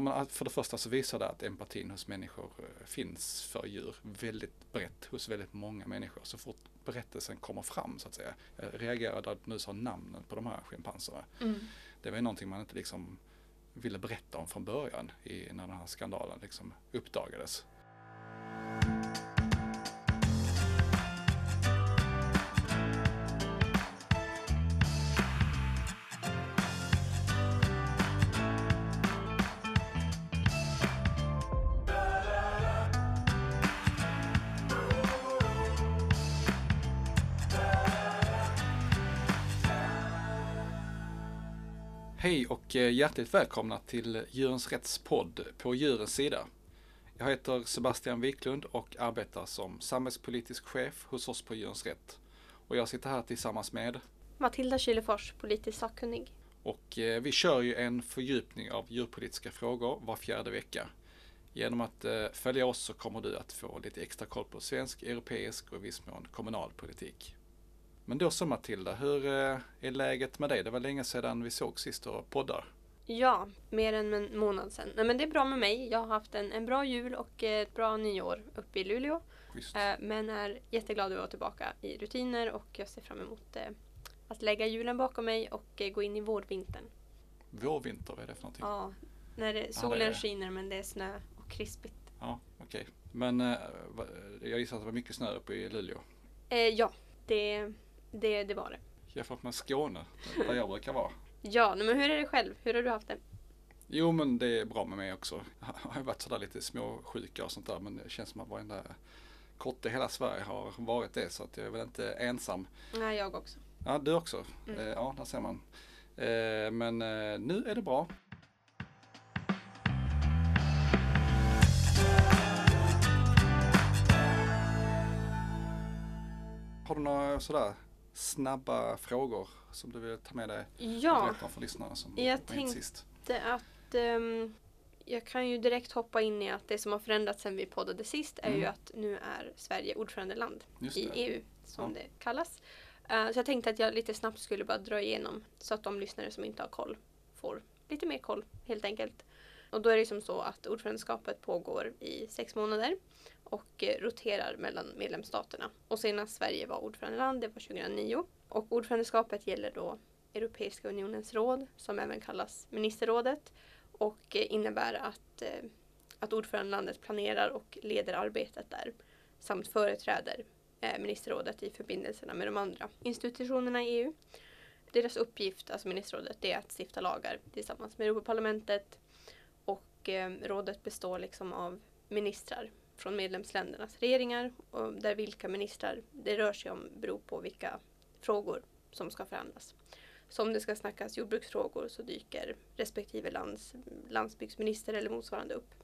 men för det första så visar det att empatin hos människor eh, finns för djur väldigt brett hos väldigt många människor. Så fort berättelsen kommer fram så att säga. Jag reagerade att nu sa namnen på de här schimpanserna. Mm. Det var ju någonting man inte liksom ville berätta om från början i, när den här skandalen liksom uppdagades. Hjärtligt välkomna till Djurens Rätts podd På djurens sida. Jag heter Sebastian Wiklund och arbetar som samhällspolitisk chef hos oss på Djurens Rätt. Och jag sitter här tillsammans med Matilda Kylefors, politiskt sakkunnig. och eh, vi kör ju en fördjupning av djurpolitiska frågor var fjärde vecka. Genom att eh, följa oss så kommer du att få lite extra koll på svensk, europeisk och i viss mån kommunal politik. Men då så Matilda, hur eh, är läget med dig? Det var länge sedan vi såg sist och poddar. Ja, mer än en månad sedan. Nej, men det är bra med mig. Jag har haft en, en bra jul och ett bra nyår uppe i Luleå. Schysst. Eh, men är jätteglad att vara tillbaka i rutiner och jag ser fram emot eh, att lägga julen bakom mig och gå in i vårvintern. Vårvinter, vad är det för någonting? Ja, när det, det solen är- skiner men det är snö och krispigt. Ja, okej. Men eh, va- jag gissar att det var mycket snö uppe i Luleå. Eh, ja, det, det, det var det. Jämfört med Skåne, där jag brukar vara. Ja, men hur är det själv? Hur har du haft det? Jo, men det är bra med mig också. Jag har varit sådär lite småsjuka och sånt där, men det känns som att varenda kotte i hela Sverige har varit det, så att jag är väl inte ensam. Nej, jag också. Ja, du också. Mm. Eh, ja, där ser man. Eh, men eh, nu är det bra. Har du några sådär snabba frågor som du vill ta med dig Ja, för lyssnarna som Jag tänkte- att ehm, jag kan ju direkt hoppa in i att det som har förändrats sen vi poddade sist är Mm. ju att nu är Sverige ordförandeland i. EU som Ja. det kallas. Eh, så jag tänkte att jag lite snabbt skulle bara dra igenom så att de lyssnare som inte har koll får lite mer koll helt enkelt. Och då är det som så att ordförandeskapet pågår i sex månader och eh, roterar mellan medlemsstaterna. Och senast Sverige var ordförandeland, det var 2009. Och ordförandeskapet gäller då Europeiska unionens råd, som även kallas ministerrådet, och eh, innebär att, eh, att ordförandelandet planerar och leder arbetet där samt företräder ministerrådet i förbindelserna med de andra institutionerna i EU. Deras uppgift, alltså ministerrådet, är att stifta lagar tillsammans med Europaparlamentet och eh, rådet består liksom av ministrar från medlemsländernas regeringar och där vilka ministrar det rör sig om beror på vilka frågor som ska förhandlas. Så om det ska snackas jordbruksfrågor så dyker respektive lands landsbygdsminister eller motsvarande upp.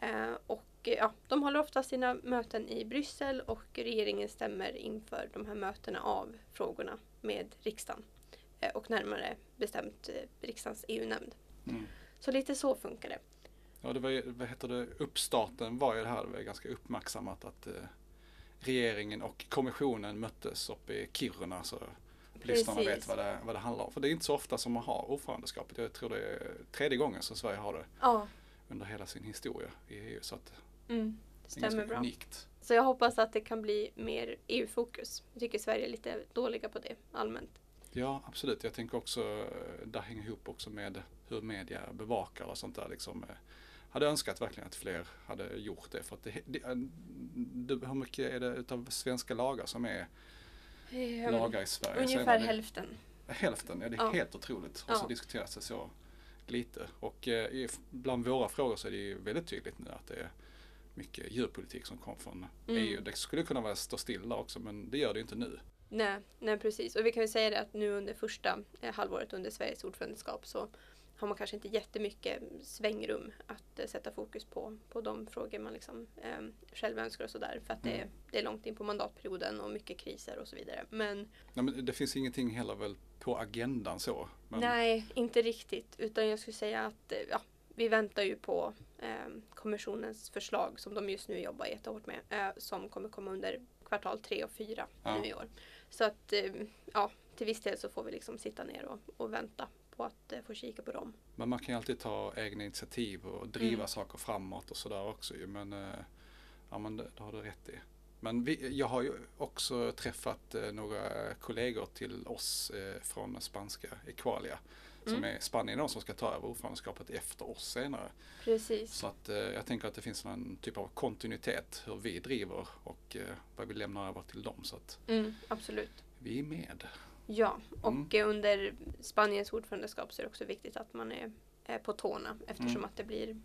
Eh, och ja, de håller ofta sina möten i Bryssel och regeringen stämmer inför de här mötena av frågorna med riksdagen. Eh, och närmare bestämt eh, riksdagens EU-nämnd. Mm. Så lite så funkar det. Ja, det var ju, vad heter det, uppstarten var ju det här, det var ganska uppmärksammat att eh, regeringen och kommissionen möttes uppe i Kiruna så lyssnarna vet Precis. vad det, vad det handlar om. För det är inte så ofta som man har ordförandeskapet. Jag tror det är tredje gången som Sverige har det Ja, under hela sin historia i EU. Så att mm, det är stämmer ganska bra. unikt. Så jag hoppas att det kan bli mer EU-fokus. Jag tycker Sverige är lite dåliga på det allmänt. Ja, absolut. Jag tänker också, eh, det hänger ihop också med hur media bevakar och sånt där. Liksom, eh, hade önskat verkligen att fler hade gjort det. För att det, det, det, hur mycket är det utav svenska lagar som är Ehm, lagar i Sverige? Så är Ungefär hälften. Hälften, ja det är Ja. helt otroligt. Och så Ja. diskuteras det så lite. Och eh, bland våra frågor så är det ju väldigt tydligt nu att det är mycket djurpolitik som kom från Mm. EU. Det skulle kunna vara stå stilla också men det gör det ju inte nu. Nej, nej, precis. Och vi kan ju säga det att nu under första eh, halvåret under Sveriges ordförandeskap så har man kanske inte jättemycket svängrum att eh, sätta fokus på, på de frågor man liksom, eh, själv önskar och sådär. För att det, Mm. det är långt in på mandatperioden och mycket kriser och så vidare. Men Nej, men det finns ingenting heller väl på agendan så. Men, nej, inte riktigt. Utan jag skulle säga att eh, ja, vi väntar ju på eh, kommissionens förslag som de just nu jobbar jättehårt med. Eh, som kommer komma under kvartal tre och fyra Ja. nu i år. Så att eh, ja, till viss del så får vi liksom sitta ner och, och vänta på att eh, få kika på dem. Men man kan ju alltid ta egna initiativ och driva Mm. saker framåt och sådär också ju. Men, eh, ja men det, det har du rätt i. Men vi, jag har ju också träffat eh, några kollegor till oss från spanska Equalia. Som Mm. är Spanien de som ska ta över ordförandeskapet efter oss senare. Precis. Så att eh, jag tänker att det finns en typ av kontinuitet hur vi driver och eh, vad vi lämnar över till dem. Så att Mm, absolut. vi är med. Ja, och Mm. under Spaniens ordförandeskap så är det också viktigt att man är, är på tårna eftersom Mm. att det blir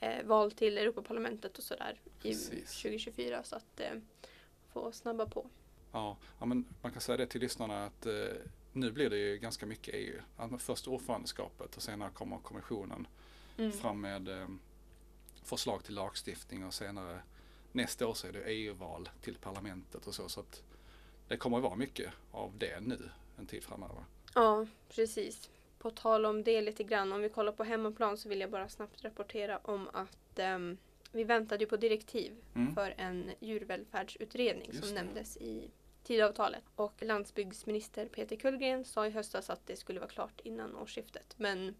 eh, val till Europaparlamentet och sådär i Precis. 2024 så att eh, få snabba på. Ja, ja, men man kan säga det till lyssnarna att eh, nu blir det ju ganska mycket EU. Alltså först ordförandeskapet och senare kommer kommissionen Mm. fram med eh, förslag till lagstiftning och senare nästa år så är det EU-val till parlamentet och så. Så att det kommer att vara mycket av det nu en tid framöver. Ja, precis. På tal om det lite grann, om vi kollar på hemmaplan så vill jag bara snabbt rapportera om att ehm, vi väntade ju på direktiv Mm. för en djurvälfärdsutredning Just som det. nämndes i Tidöavtalet. Och landsbygdsminister Peter Kullgren sa i höstas att det skulle vara klart innan årsskiftet. Men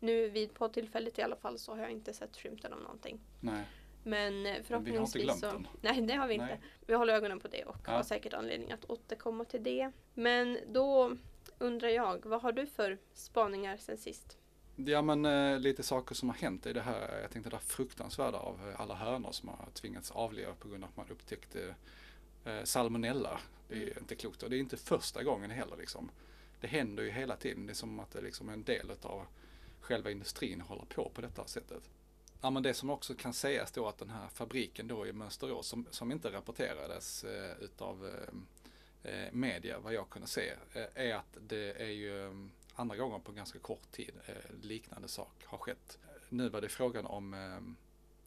nu vid poddtillfället i alla fall så har jag inte sett skymten av någonting. Nej, Men eh, men vi har inte förhoppningsvis glömt så... den. Nej, det har vi inte. Nej. Vi håller ögonen på det och Ja. har säkert anledning att återkomma till det. Men då undrar jag, vad har du för spaningar sen sist? Ja men eh, lite saker som har hänt i det här, jag tänkte det här fruktansvärda av eh, alla hönor som har tvingats avliva på grund av att man upptäckte eh, salmonella. Det är ju inte klokt och det är inte första gången heller liksom. Det händer ju hela tiden, det är som att det liksom är en del av själva industrin håller på på detta sättet. Ja men det som också kan sägas då att den här fabriken då i Mönsterås som, som inte rapporterades eh, utav eh, eh media vad jag kunde se eh, är att det är ju eh, andra gången på ganska kort tid eh, liknande sak har skett. Nu var det frågan om eh,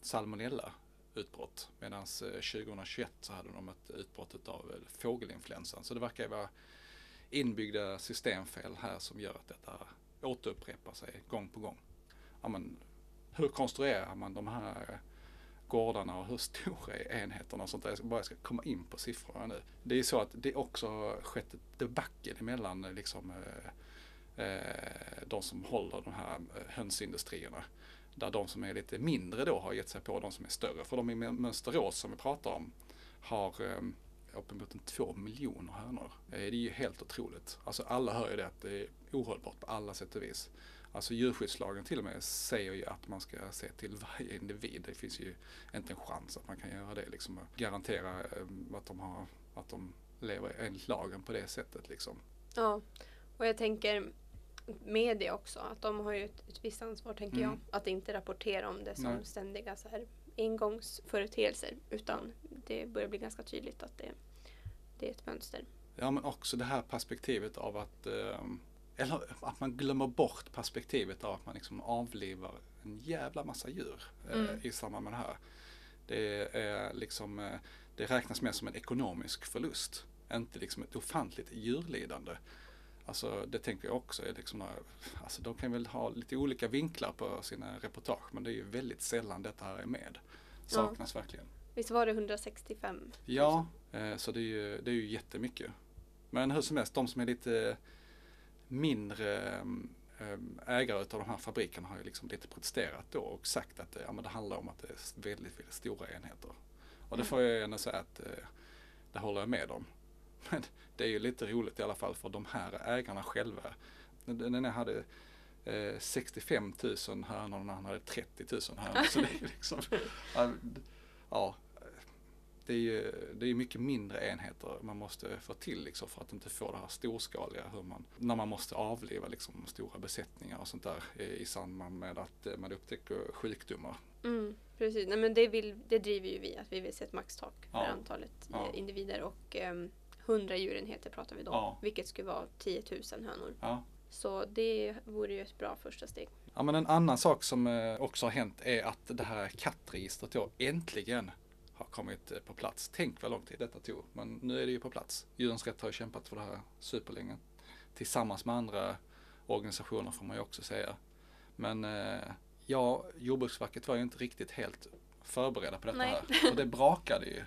salmonella utbrott medan eh, 2021 så hade de ett utbrott av eh, fågelinfluensan. Så det verkar ju vara inbyggda systemfel här som gör att detta återupprepar sig gång på gång. Ja, men, hur konstruerar man de här gårdarna och hur stora är enheterna och sånt där. Jag ska bara ska komma in på siffrorna nu. Det är ju så att det också har skett ett debacle emellan eh, liksom, eh, eh, de som håller de här hönsindustrierna. Där de som är lite mindre då har gett sig på de som är större. För de i Mönsterås som vi pratar om har uppemot en två miljoner hönor. Det är ju helt otroligt. Alltså alla hör ju det att det är ohållbart på alla sätt och vis. Alltså djurskyddslagen till och med säger ju att man ska se till varje individ. Det finns ju inte en chans att man kan göra det liksom garantera eh, att de har, att de lever enligt lagen på det sättet liksom. Ja, och jag tänker media också, att de har ju ett, ett visst ansvar tänker Mm. jag. Att inte rapportera om det som Nej. ständiga så här, engångsföreteelser. Utan det börjar bli ganska tydligt att det, det är ett mönster. Ja men också det här perspektivet av att eh, eller att man glömmer bort perspektivet av att man liksom avlivar en jävla massa djur eh, Mm. i samband med det här. Det är liksom, eh, det räknas mer som en ekonomisk förlust. Inte liksom ett ofantligt djurlidande. Alltså det tänker jag också är liksom, några- alltså de kan väl ha lite olika vinklar på sina reportage men det är ju väldigt sällan detta här är med. Saknas verkligen. Visst var det 165? Ja, eh, så det är, ju, det är ju jättemycket. Men hur som helst, de som är lite mindre eh, ägare utav de här fabrikerna har ju liksom lite protesterat då och sagt att ja, men det handlar om att det är väldigt, väldigt stora enheter. Och det Mm. får jag ändå säga att eh, det håller jag med om. Men det är ju lite roligt i alla fall för de här ägarna själva. Den ena hade eh, 65 000 hönor och den andra hade 30 000 hönor. Så det är liksom, ja, det är ju det är mycket mindre enheter man måste få till liksom för att inte få det här storskaliga hur man, när man måste avliva liksom stora besättningar och sånt där i, samband med att eh, man upptäcker sjukdomar. Mm, precis, Nej, men det, vill, det driver ju vi, att vi vill se ett maxtak för Ja. antalet Ja. eh, individer och ehm, 100 djurenheter pratar vi då, Ja. vilket skulle vara 10 000 hönor. Ja. Så det vore ju ett bra första steg. Ja men en annan sak som eh, också har hänt är att det här kattregistret då äntligen har kommit eh, på plats. Tänk vad lång tid detta tog, men nu är det ju på plats. Djurens Rätt har kämpat för det här superlänge. Tillsammans med andra organisationer får man ju också säga. Men eh, ja, Jordbruksverket var ju inte riktigt helt förberedda på detta Nej. här. Och det brakade ju.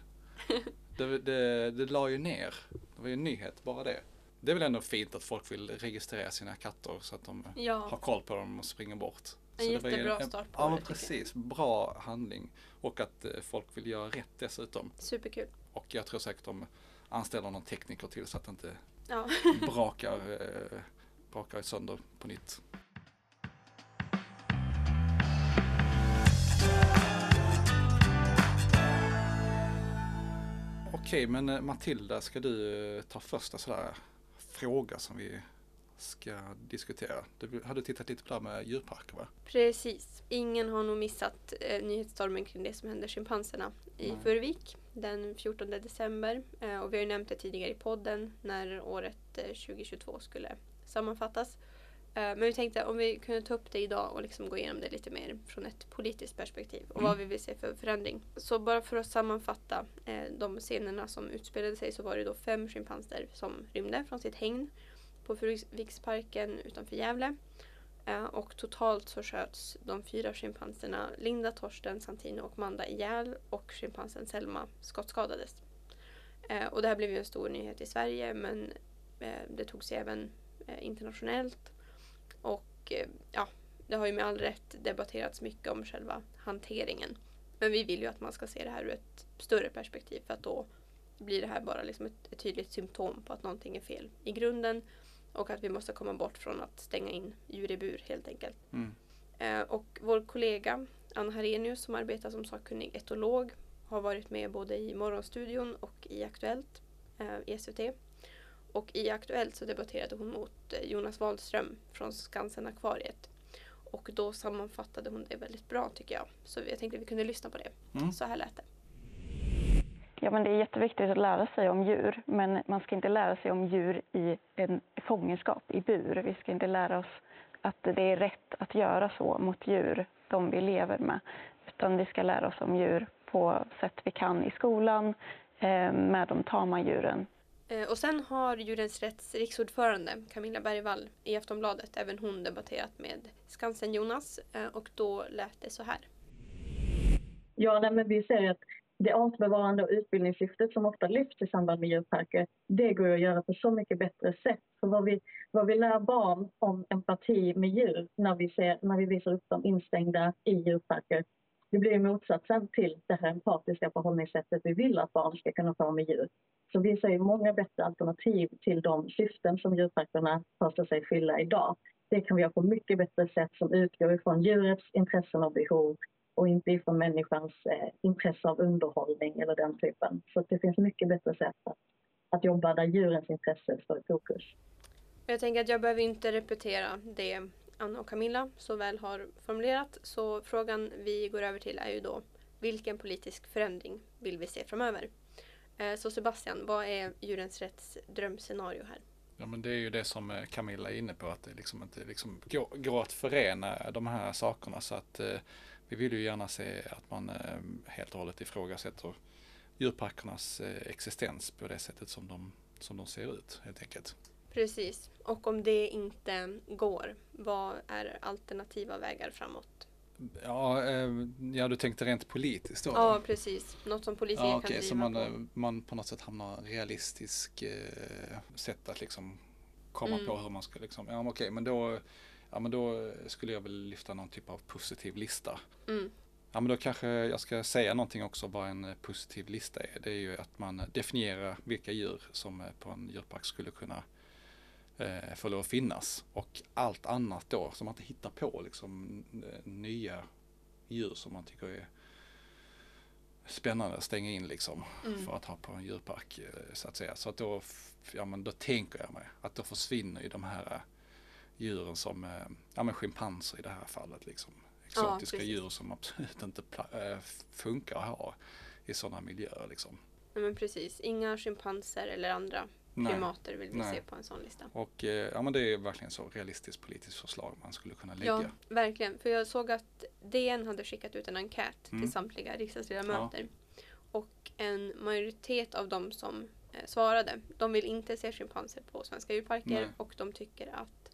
Det, det, det la ju ner. Det var ju en nyhet bara det. det är väl ändå fint att folk vill registrera sina katter så att de Ja. har koll på dem och springer bort. En Så jättebra start på Ja, det, jag. precis. Bra handling. Och att eh, folk vill göra rätt dessutom. Superkul. Och jag tror säkert de anställer någon tekniker till så att det inte Ja. brakar, eh, brakar sönder på nytt. Okej, men eh, Matilda, ska du eh, ta första sådär fråga som vi ska diskutera? Du hade tittat lite på det här med djurparker va? Precis. Ingen har nog missat eh, nyhetsstormen kring det som hände schimpanserna i Nej. Furuvik den 14 december. Eh, och vi har ju nämnt det tidigare i podden när året eh, 2022 skulle sammanfattas. Eh, men vi tänkte om vi kunde ta upp det idag och liksom gå igenom det lite mer från ett politiskt perspektiv och Mm. vad vi vill se för förändring. Så bara för att sammanfatta eh, de scenerna som utspelade sig så var det då fem schimpanser som rymde från sitt hägn på Furuviksparken utanför Gävle. Eh, och totalt så sköts de fyra schimpanserna Linda, Torsten, Santino och Manda ihjäl och schimpansen Selma skottskadades. Eh, och det här blev ju en stor nyhet i Sverige men eh, det togs sig även internationellt. Och ja, det har ju med all rätt debatterats mycket om själva hanteringen. Men vi vill ju att man ska se det här ur ett större perspektiv för att då blir det här bara liksom ett, ett tydligt symptom på att någonting är fel i grunden och att vi måste komma bort från att stänga in djur i bur helt enkelt. Mm. Eh, och vår kollega Anna Harenius som arbetar som sakkunnig etolog har varit med både i Morgonstudion och i Aktuellt eh, i SVT. Och i Aktuellt så debatterade hon mot eh, Jonas Wahlström från Skansen-akvariet. Och då sammanfattade hon det väldigt bra tycker jag. Så jag tänkte att vi kunde lyssna på det. Mm. Så här lät det. Ja, men det är jätteviktigt att lära sig om djur, men man ska inte lära sig om djur i en fångenskap, i bur. Vi ska inte lära oss att det är rätt att göra så mot djur, de vi lever med. Utan vi ska lära oss om djur på sätt vi kan i skolan, eh, med de tama djuren. Eh, Och sen har Djurens Rätts riksordförande Camilla Bergvall i Aftonbladet även hon debatterat med Skansen-Jonas eh, och då lät det så här. Ja, nej, men vi ser att det artbevarande och utbildningssyftet som ofta lyfts i samband med djurparker, det går ju att göra på så mycket bättre sätt. För vad vi, vad vi lär barn om empati med djur när vi, ser, när vi visar upp dem instängda i djurparker, det blir motsatsen till det här empatiska förhållningssättet vi vill att barn ska kunna få med djur. Så vi ser många bättre alternativ till de syften som djurparkerna påstår sig fylla idag. Det kan vi göra på mycket bättre sätt som utgår ifrån djurets intressen och behov och inte ifrån människans eh, intresse av underhållning eller den typen. Så det finns mycket bättre sätt att, att jobba där djurens intresse står i fokus. Jag tänker att jag behöver inte repetera det Anna och Camilla så väl har formulerat. Så frågan vi går över till är ju då vilken politisk förändring vill vi se framöver? Eh, Så Sebastian, vad är Djurens Rätts drömscenario här? Ja men det är ju det som eh, Camilla är inne på att det liksom inte liksom går, går att förena de här sakerna så att eh, vi vill ju gärna se att man eh, helt och hållet ifrågasätter djurparkernas eh, existens på det sättet som de, som de ser ut helt enkelt. Precis. Och om det inte går, vad är alternativa vägar framåt? Ja, eh, ja du tänkte rent politiskt då? Ja, precis. Något som politiker Ja, kan okej, driva så man, på. man på något sätt hamnar realistisk sätt att liksom komma Mm. på hur man ska liksom, ja okej, men då, ja men då skulle jag väl lyfta någon typ av positiv lista. Mm. Ja men då kanske jag ska säga någonting också vad en positiv lista är. Det är ju att man definierar vilka djur som på en djurpark skulle kunna eh, få lov att finnas. Och allt annat då som man inte hittar på liksom nya djur som man tycker är spännande att stänga in liksom Mm. för att ha på en djurpark eh, så att säga. Så att då, ja men då tänker jag mig att då försvinner ju de här djuren som, eh, ja men schimpanser i det här fallet liksom. Exotiska precis. djur som absolut inte eh, funkar att ha i sådana miljöer liksom. Nej, men precis. Inga schimpanser eller andra Nej. primater vill vi Nej. se på en sån lista. Och eh, ja men det är verkligen så realistiskt politiskt förslag man skulle kunna lägga. Ja, verkligen. För jag såg att DN hade skickat ut en enkät Mm. till samtliga riksdagsledamöter. Och en majoritet av de som eh, svarade, de vill inte se schimpanser på svenska djurparker Nej. och de tycker att,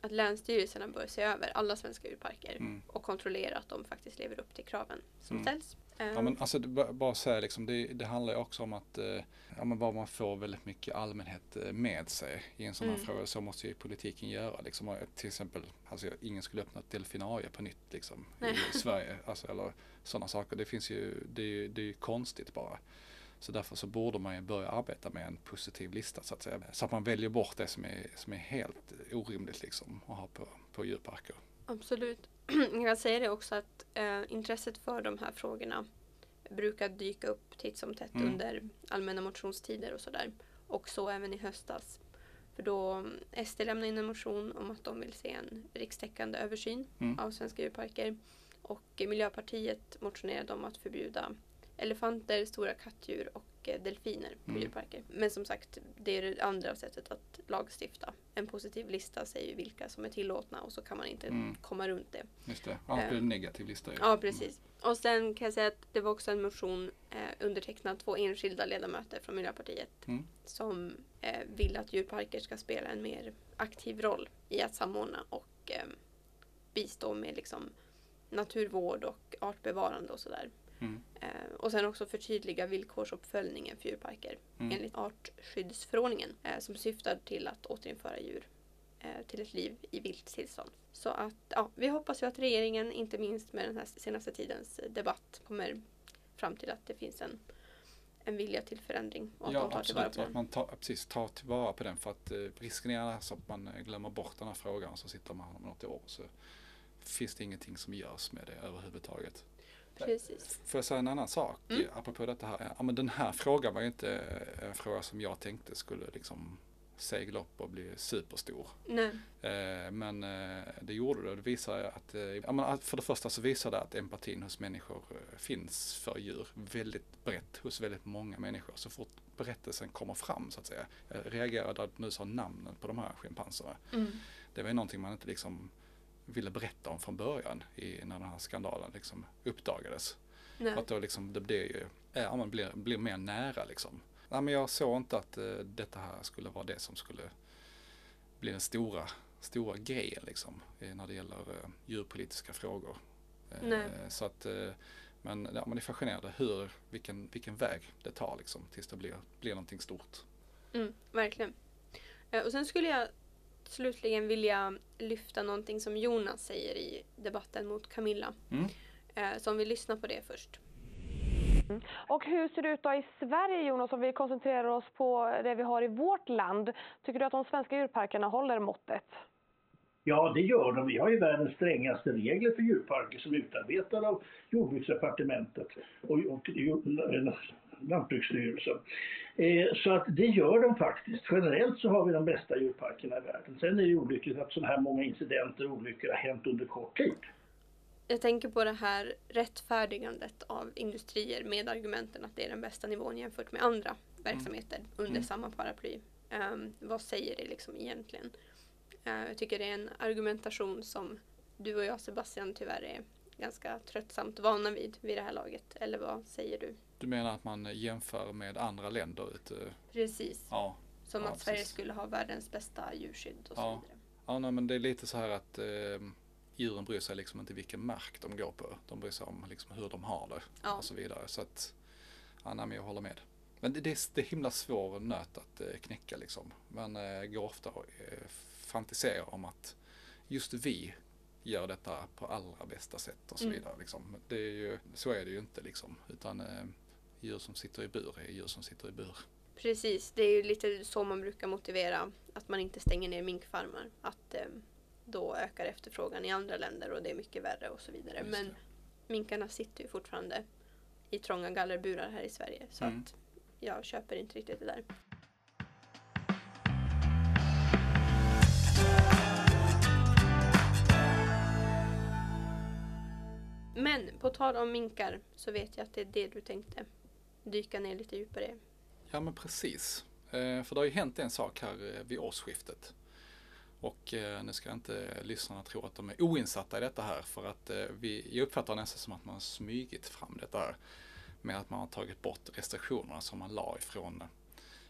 att länsstyrelserna bör se över alla svenska djurparker Mm. och kontrollera att de faktiskt lever upp till kraven som Mm. ställs. Ja men alltså bara säga liksom, det, det handlar ju också om att eh, ja, men bara man får väldigt mycket allmänhet eh, med sig i en sån här mm. fråga. Så måste ju politiken göra. Liksom, till exempel, alltså, ingen skulle öppna ett delfinarie på nytt liksom, i Sverige. Alltså, eller sådana saker. Det finns ju, det är ju, det är ju konstigt bara. Så därför så borde man ju börja arbeta med en positiv lista så att säga. Så att man väljer bort det som är, som är helt orimligt liksom att ha på, på djurparker. Absolut. Jag kan säga det också att eh, intresset för de här frågorna brukar dyka upp titt som tätt mm. under allmänna motionstider och sådär. Och så även i höstas. För då mm, SD lämnade in en motion om att de vill se en rikstäckande översyn mm. av svenska djurparker. Och Miljöpartiet motionerade om att förbjuda elefanter, stora kattdjur och och delfiner på mm. djurparker. Men som sagt, det är det andra sättet att lagstifta. En positiv lista säger vilka som är tillåtna och så kan man inte mm. komma runt det. Just det, blir det en negativ lista. Ja, precis. Mm. Och sen kan jag säga att det var också en motion eh, undertecknad två enskilda ledamöter från Miljöpartiet mm. som eh, vill att djurparker ska spela en mer aktiv roll i att samordna och eh, bistå med liksom, naturvård och artbevarande och sådär. Mm. Eh, och sen också förtydliga villkorsuppföljningen för djurparker mm. enligt artskyddsförordningen eh, som syftar till att återinföra djur eh, till ett liv i vilt tillstånd. Så att ja, vi hoppas ju att regeringen, inte minst med den här senaste tidens debatt, kommer fram till att det finns en, en vilja till förändring. Och ja, att absolut. Att man tar, precis, tar tillvara på den för att eh, risken är annars att man glömmer bort den här frågan och så sitter man om något år så finns det ingenting som görs med det överhuvudtaget. Precis. Får jag säga en annan sak mm. apropå detta här? Ja, men den här frågan var ju inte en fråga som jag tänkte skulle liksom segla upp och bli superstor. Nej. Eh, men eh, det gjorde det. Det visar att, eh, men för det första så visar det att empatin hos människor finns för djur väldigt brett hos väldigt många människor. Så fort berättelsen kommer fram så att säga. Jag reagerade att nu sa namnen på de här schimpanserna. Mm. Det var ju någonting man inte liksom ville berätta om från början i, när den här skandalen liksom uppdagades. Nej. Att då liksom, det blir ju, ja, man blir, blir mer nära liksom. Nej, men jag såg inte att uh, detta här skulle vara det som skulle bli den stora, stora grejen liksom när det gäller uh, djurpolitiska frågor. Uh, så att, men, ja, man är fascinerad hur, vilken, vilken väg det tar liksom tills det blir, blir någonting stort. Mm, verkligen. Och sen skulle jag slutligen vilja lyfta någonting som Jonas säger i debatten mot Camilla. Mm. Eh, så om vi lyssnar på det först. Mm. Och hur ser det ut då i Sverige Jonas, om vi koncentrerar oss på det vi har i vårt land? Tycker du att de svenska djurparkerna håller måttet? Ja, det gör de. Vi har ju världens strängaste regler för djurparker som är utarbetade av Jordbruksdepartementet och, och Lantbruksstyrelsen. Eh, så att det gör de faktiskt. Generellt så har vi de bästa djurparkerna i världen. Sen är det olyckligt att så här många incidenter och olyckor har hänt under kort tid. Jag tänker på det här rättfärdigandet av industrier med argumenten att det är den bästa nivån jämfört med andra verksamheter mm. under mm. samma paraply. Um, vad säger det liksom egentligen? Uh, jag tycker det är en argumentation som du och jag Sebastian tyvärr är ganska tröttsamt vana vid vid det här laget. Eller vad säger du? Du menar att man jämför med andra länder? Ute? Precis. Ja. Som ja, att Sverige precis. skulle ha världens bästa djurskydd och ja. så vidare. Ja, nej, men det är lite så här att eh, djuren bryr sig liksom inte vilken mark de går på. De bryr sig om liksom hur de har det ja. och så vidare. Så att, ja, nej, men jag håller med. Men det, det, är, det är himla svår nöt att eh, knäcka liksom. Man eh, går ofta och eh, fantiserar om att just vi gör detta på allra bästa sätt och så mm. vidare. Liksom. Det är ju, så är det ju inte liksom. Utan eh, djur som sitter i bur är djur som sitter i bur. Precis, det är ju lite så man brukar motivera att man inte stänger ner minkfarmar. Att eh, då ökar efterfrågan i andra länder och det är mycket värre och så vidare. Men minkarna sitter ju fortfarande i trånga gallerburar här i Sverige. Så mm. att jag köper inte riktigt det där. Men på tal om minkar så vet jag att det är det du tänkte dyka ner lite djupare. Ja men precis. Eh, för det har ju hänt en sak här eh, vid årsskiftet. Och eh, nu ska inte lyssnarna tro att de är oinsatta i detta här för att eh, vi, jag uppfattar nästan som att man har smygit fram detta här med att man har tagit bort restriktionerna som man la ifrån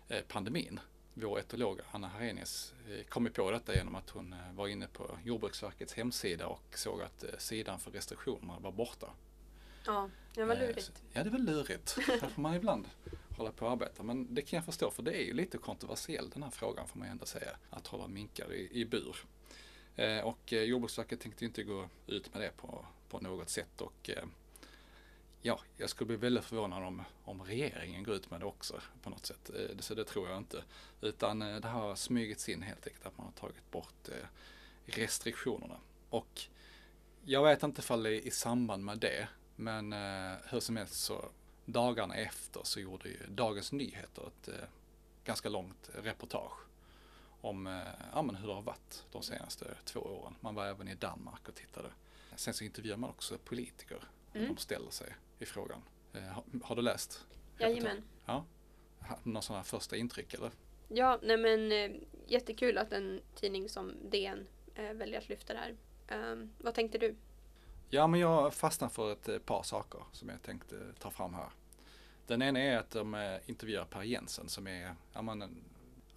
eh, pandemin vår etolog Anna Harenius kom på detta genom att hon var inne på Jordbruksverkets hemsida och såg att sidan för restriktionerna var borta. Ja, det var Eh, lurigt. Ja, det väl lurigt. Där får man ibland hålla på och arbeta. Men det kan jag förstå för det är ju lite kontroversiell den här frågan får man ändå säga. Att hålla minkar i, i bur. Eh, och eh, Jordbruksverket tänkte inte gå ut med det på, på något sätt. Och eh, ja, jag skulle bli väldigt förvånad om, om regeringen går ut med det också på något sätt. Eh, det, så det tror jag inte. Utan eh, det har smygits in helt enkelt att man har tagit bort eh, restriktionerna. Och jag vet inte ifall det är i samband med det, men eh, hur som helst så dagarna efter så gjorde ju Dagens Nyheter ett eh, ganska långt reportage om eh, ja, men hur det har varit de senaste två åren. Man var även i Danmark och tittade. Sen så intervjuar man också politiker Mm. de ställer sig i frågan. Eh, har, har du läst? Jajamän. Ja. Ha- Några sådana första intryck eller? Ja, nej men eh, jättekul att en tidning som DN eh, väljer att lyfta det här. Ehm, vad tänkte du? Ja, men jag fastnar för ett eh, par saker som jag tänkte eh, ta fram här. Den ena är att de eh, intervjuar Per Jensen som är ja, man,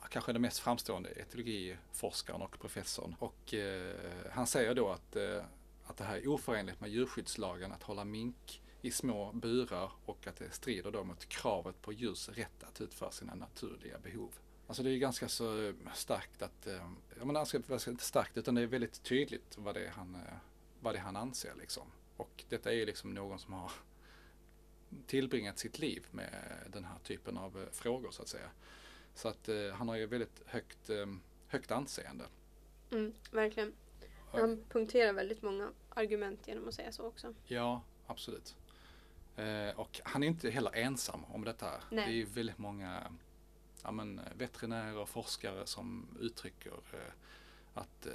kanske den mest framstående etologiforskaren och professorn. Och eh, han säger då att, eh, att det här är oförenligt med djurskyddslagen att hålla mink i små burar och att det strider då mot kravet på djurs rätt att utföra sina naturliga behov. Alltså det är ganska så starkt att, eh, jag menar alltså, inte starkt utan det är väldigt tydligt vad det är han, eh, vad det är han anser liksom. Och detta är ju liksom någon som har tillbringat sitt liv med den här typen av eh, frågor så att säga. Så att eh, han har ju väldigt högt, eh, högt anseende. Mm, verkligen. Han punkterar väldigt många argument genom att säga så också. Ja, absolut. Eh, och han är inte heller ensam om detta. Nej. Det är ju väldigt många ja, men, eh, veterinärer och forskare som uttrycker eh, att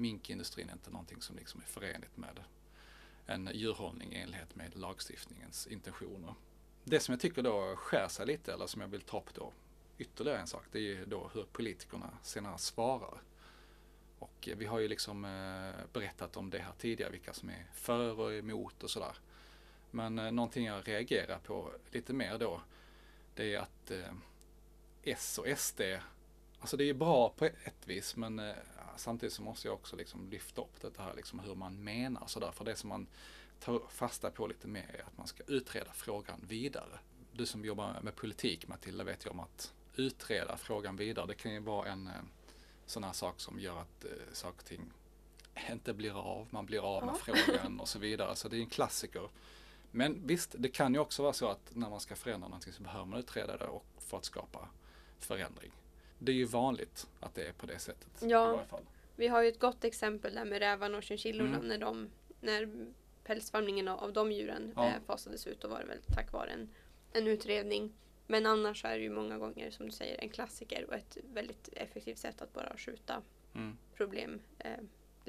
minkindustrin är inte någonting som liksom är förenligt med en djurhållning i enlighet med lagstiftningens intentioner. Det som jag tycker då skär sig lite, eller som jag vill ta upp då ytterligare en sak, det är ju då hur politikerna senare svarar. Och eh, vi har ju liksom eh, berättat om det här tidigare, vilka som är för och emot och sådär. Men eh, någonting jag reagerar på lite mer då, det är att S och SD, alltså det är ju bra på ett vis men samtidigt så måste jag också liksom lyfta upp det här liksom hur man menar sådär. För det som man tar fasta på lite mer är att man ska utreda frågan vidare. Du som jobbar med politik Matilda vet ju om att utreda frågan vidare, det kan ju vara en eh, sån här sak som gör att eh, saker och ting inte blir av, man blir av med frågan och så vidare. Så det är en klassiker. Men visst, det kan ju också vara så att när man ska förändra någonting så behöver man utreda det och för att skapa förändring. Det är ju vanligt att det är på det sättet. Ja. I varje fall. Vi har ju ett gott exempel där med rävarna och chinchillorna Mm. när, de, när pälsfarmningen av, av de djuren Ja. eh, fasades ut. Då var det väl tack vare en, en utredning. Men annars är det ju många gånger som du säger en klassiker och ett väldigt effektivt sätt att bara skjuta Mm. problem eh,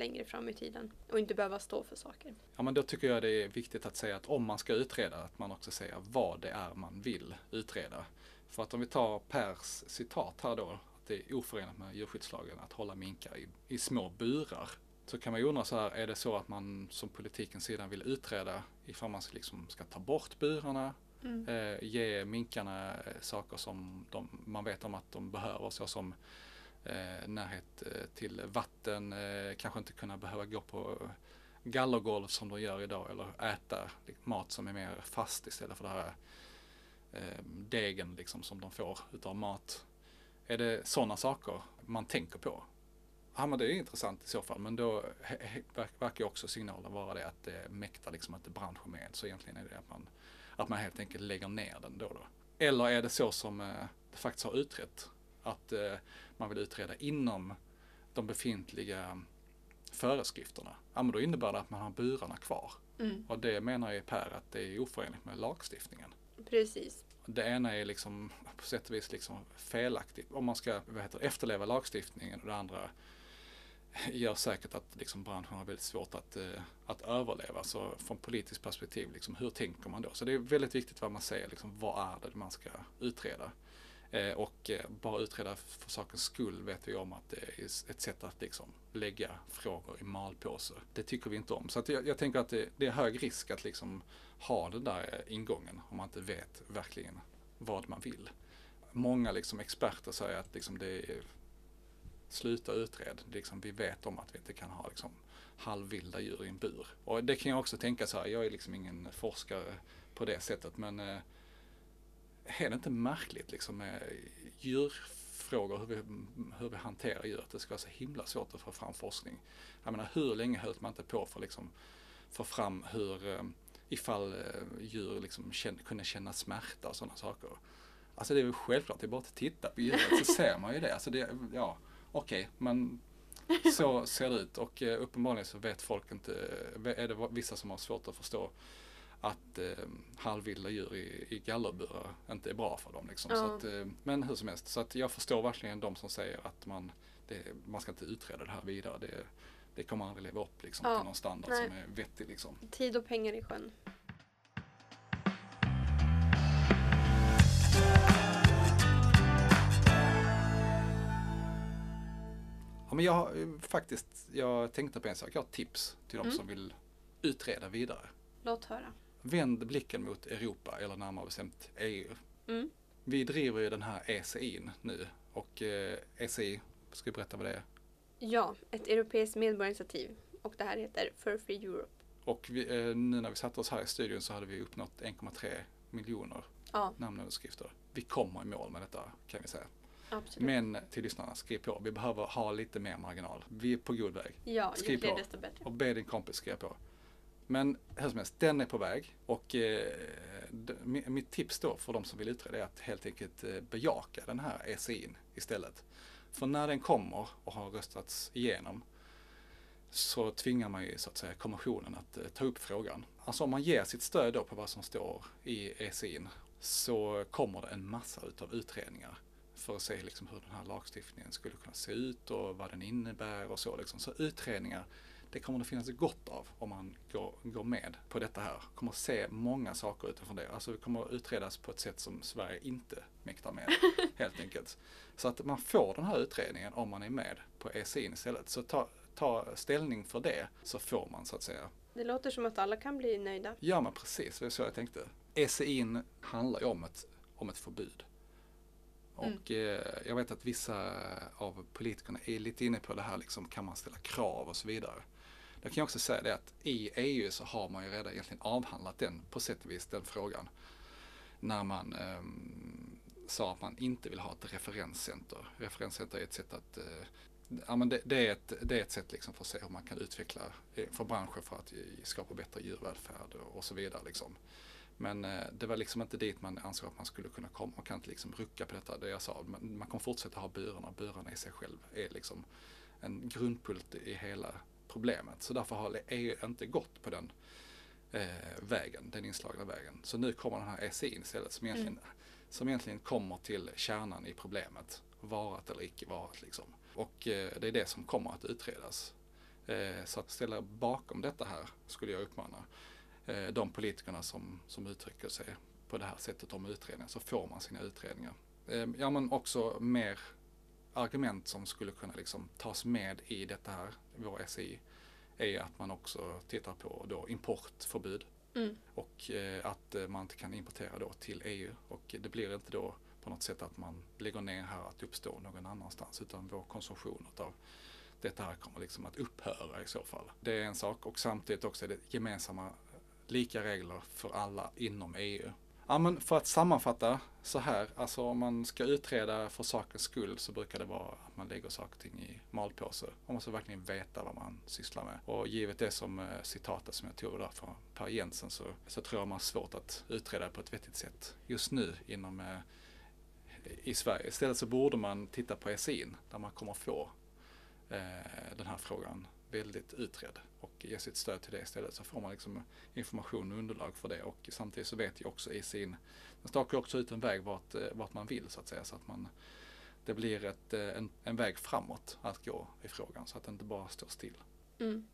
längre fram i tiden och inte behöva stå för saker. Ja men då tycker jag det är viktigt att säga att om man ska utreda att man också säger vad det är man vill utreda. För att om vi tar Pers citat här då, att det är oförenligt med djurskyddslagen att hålla minkar i, i små burar. Så kan man ju undra så här, är det så att man som politikens sida vill utreda ifall man liksom ska ta bort burarna, Mm. eh, ge minkarna saker som de, man vet om att de behöver såsom Eh, närhet eh, till vatten, eh, kanske inte kunna behöva gå på gallergolv som de gör idag eller äta liksom, mat som är mer fast istället för det här eh, degen liksom som de får utav mat. Är det sådana saker man tänker på? Ja men det är intressant i så fall men då verkar ju också signalen vara det att det mäktar liksom inte branschen med så egentligen är det att man, att man helt enkelt lägger ner den då. då. Eller är det så som det faktiskt har utrett att eh, man vill utreda inom de befintliga föreskrifterna. Ja men då innebär det att man har burarna kvar. Mm. Och det menar ju Per att det är oförenligt med lagstiftningen. Precis. Det ena är liksom på sätt och vis liksom felaktigt om man ska vad heter, efterleva lagstiftningen och det andra gör säkert att liksom branschen har väldigt svårt att, eh, att överleva. Så från politiskt perspektiv, liksom, hur tänker man då? Så det är väldigt viktigt vad man säger, liksom, vad är det man ska utreda? Eh, och eh, bara utreda för sakens skull vet vi om att det är ett sätt att liksom lägga frågor i malpåse. Det tycker vi inte om. Så att jag, jag tänker att det, det är hög risk att liksom ha den där eh, ingången om man inte vet verkligen vad man vill. Många liksom experter säger att liksom det är sluta utred. Liksom vi vet om att vi inte kan ha liksom halvvilda djur i en bur. Och det kan jag också tänka så här, jag är liksom ingen forskare på det sättet men eh, är det inte märkligt liksom med djurfrågor, hur vi, hur vi hanterar djur, att det ska vara så himla svårt att få fram forskning. Jag menar hur länge höll man inte på för att liksom få fram hur, eh, ifall eh, djur liksom känner, kunde känna smärta och sådana saker. Alltså det är väl självklart, det är bara att titta på djuret så ser man ju det. Alltså det ja, okej, okay, men så ser det ut och eh, uppenbarligen så vet folk inte, är det vissa som har svårt att förstå att eh, halvvilda djur i, i gallerburar inte är bra för dem. Liksom. Så att, eh, men hur som helst, så att jag förstår verkligen de som säger att man, det, man ska inte utreda det här vidare. Det, det kommer aldrig leva upp liksom, ja. till någon standard Nej. som är vettig. Liksom. Tid och pengar i sjön. Ja, men jag har faktiskt, jag tänkte på en sak. Jag har tips till de mm. som vill utreda vidare. Låt höra. Vänd blicken mot Europa, eller närmare bestämt EU. Mm. Vi driver ju den här ECI nu och eh, ECI, ska du berätta vad det är? Ja, ett europeiskt medborgarinitiativ och det här heter For Free Europe. Och vi, eh, nu när vi satte oss här i studion så hade vi uppnått 1,3 miljoner ja. namnunderskrifter. Vi kommer i mål med detta kan vi säga. Absolut. Men till lyssnarna, skriv på. Vi behöver ha lite mer marginal. Vi är på god väg. Ja, skriv ju fler desto bättre. Och be din kompis skriva på. Men hur som helst, den är på väg. Och eh, mitt tips då för de som vill utreda är att helt enkelt eh, bejaka den här ECIn istället. För när den kommer och har röstats igenom så tvingar man ju så att säga kommissionen att eh, ta upp frågan. Alltså om man ger sitt stöd då på vad som står i ECIn så kommer det en massa utav utredningar för att se liksom hur den här lagstiftningen skulle kunna se ut och vad den innebär och så. Liksom. Så utredningar, det kommer det finnas gott av om man går, går med på detta här. Kommer se många saker utifrån det. Alltså det kommer att utredas på ett sätt som Sverige inte mäktar med helt enkelt. Så att man får den här utredningen om man är med på ECIN istället. Så ta, ta ställning för det så får man så att säga. Det låter som att alla kan bli nöjda. Ja men precis, det är så jag tänkte. ECIN handlar ju om ett, om ett förbud. Mm. Och eh, jag vet att vissa av politikerna är lite inne på det här, liksom, kan man ställa krav och så vidare. Jag kan också säga det att i EU så har man ju redan egentligen avhandlat den, på sätt och vis, den frågan. När man eh, sa att man inte vill ha ett referenscenter. Referenscenter är ett sätt att eh, Ja, men det, det, är ett, det är ett sätt liksom för att se hur man kan utveckla eh, för branscher för att skapa bättre djurvälfärd och, så vidare. Liksom. Men eh, det var liksom inte dit man ansåg att man skulle kunna komma. Man kan inte liksom rucka på detta, det jag sa. Man, man kommer fortsätta ha burarna. Burarna i sig själv är liksom en grundpult i hela problemet. Så därför har EU inte gått på den eh, vägen, den inslagna vägen. Så nu kommer den här ECI istället som egentligen, mm. som egentligen kommer till kärnan i problemet. Varat eller icke varat liksom. Och eh, det är det som kommer att utredas. Eh, så att ställa bakom detta här skulle jag uppmana. Eh, de politikerna som, som uttrycker sig på det här sättet om utredningar så får man sina utredningar. Eh, ja men också mer argument som skulle kunna liksom tas med i detta här, vår SI, är att man också tittar på då importförbud. Mm. Och eh, att man inte kan importera då till EU och det blir inte då på något sätt att man lägger ner här att uppstå någon annanstans utan vår konsumtion av detta här kommer liksom att upphöra i så fall. Det är en sak och samtidigt också är det gemensamma lika regler för alla inom EU. Ja, men för att sammanfatta så här, alltså om man ska utreda för sakens skull så brukar det vara att man lägger saker och ting i malpåse. Man måste verkligen veta vad man sysslar med. Och givet det som eh, citatet som jag tog där från Per Jensen så, så tror jag man har svårt att utreda på ett vettigt sätt just nu inom eh, i Sverige. Istället så borde man titta på SIN där man kommer få eh, den här frågan väldigt utredd och ge sitt stöd till det istället så får man liksom information och underlag för det och samtidigt så vet jag också i sin, den stakar också ut en väg vart, eh, vart man vill så att säga så att man det blir ett, eh, en, en väg framåt att gå i frågan så att det inte bara står still. Mm.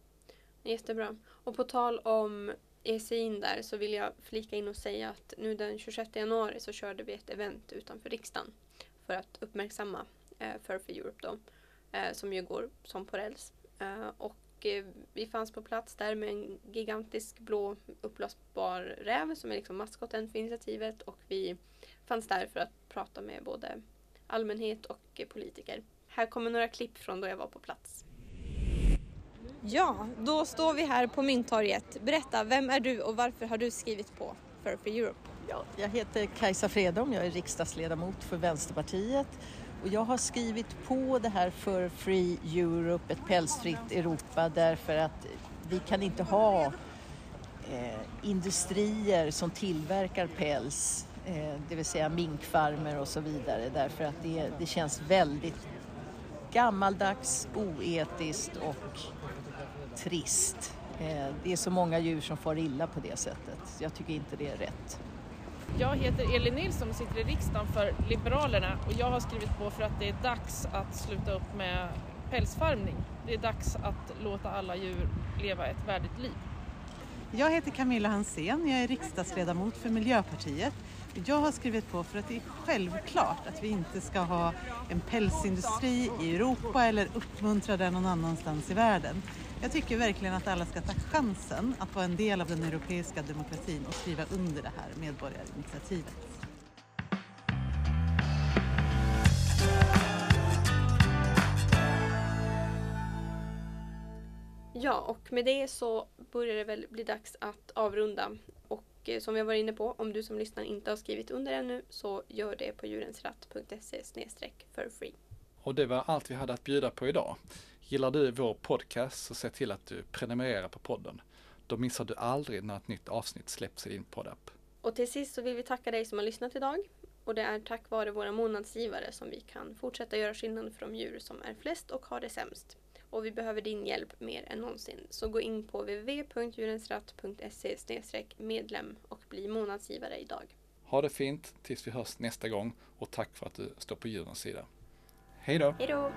Jättebra. Och på tal om ECIN där så vill jag flika in och säga att nu den 26 januari så körde vi ett event utanför riksdagen för att uppmärksamma eh, Furphy Europe då, eh, som ju går som på räls. Eh, och eh, vi fanns på plats där med en gigantisk blå uppblåsbar räv som är liksom maskoten för initiativet och vi fanns där för att prata med både allmänhet och politiker. Här kommer några klipp från då jag var på plats. Ja, då står vi här på Mynttorget. Berätta, vem är du och varför har du skrivit på för Free Europe? Ja, jag heter Kajsa Fredholm, jag är riksdagsledamot för Vänsterpartiet och jag har skrivit på det här för Free Europe, ett pälsfritt Europa, därför att vi kan inte ha eh, industrier som tillverkar päls, eh, det vill säga minkfarmer och så vidare, därför att det, det känns väldigt gammaldags, oetiskt och trist. Eh, det är så många djur som far illa på det sättet. Jag tycker inte det är rätt. Jag heter Elin Nilsson och sitter i riksdagen för Liberalerna och jag har skrivit på för att det är dags att sluta upp med pälsfarmning. Det är dags att låta alla djur leva ett värdigt liv. Jag heter Camilla Hansén, jag är riksdagsledamot för Miljöpartiet. Jag har skrivit på för att det är självklart att vi inte ska ha en pälsindustri i Europa eller uppmuntra den någon annanstans i världen. Jag tycker verkligen att alla ska ta chansen att vara en del av den europeiska demokratin och skriva under det här medborgarinitiativet. Ja, och med det så börjar det väl bli dags att avrunda. Och eh, som vi har varit inne på, om du som lyssnar inte har skrivit under ännu så gör det på djurensratt.se för free. Och det var allt vi hade att bjuda på idag. Gillar du vår podcast så se till att du prenumererar på podden. Då missar du aldrig när ett nytt avsnitt släpps i din poddapp. Och till sist så vill vi tacka dig som har lyssnat idag. Och det är tack vare våra månadsgivare som vi kan fortsätta göra skillnad för de djur som är flest och har det sämst. Och vi behöver din hjälp mer än någonsin. Så gå in på www.djurensratt.se medlem och bli månadsgivare idag. Ha det fint tills vi hörs nästa gång och tack för att du står på djurens sida. Hej då! Hej då!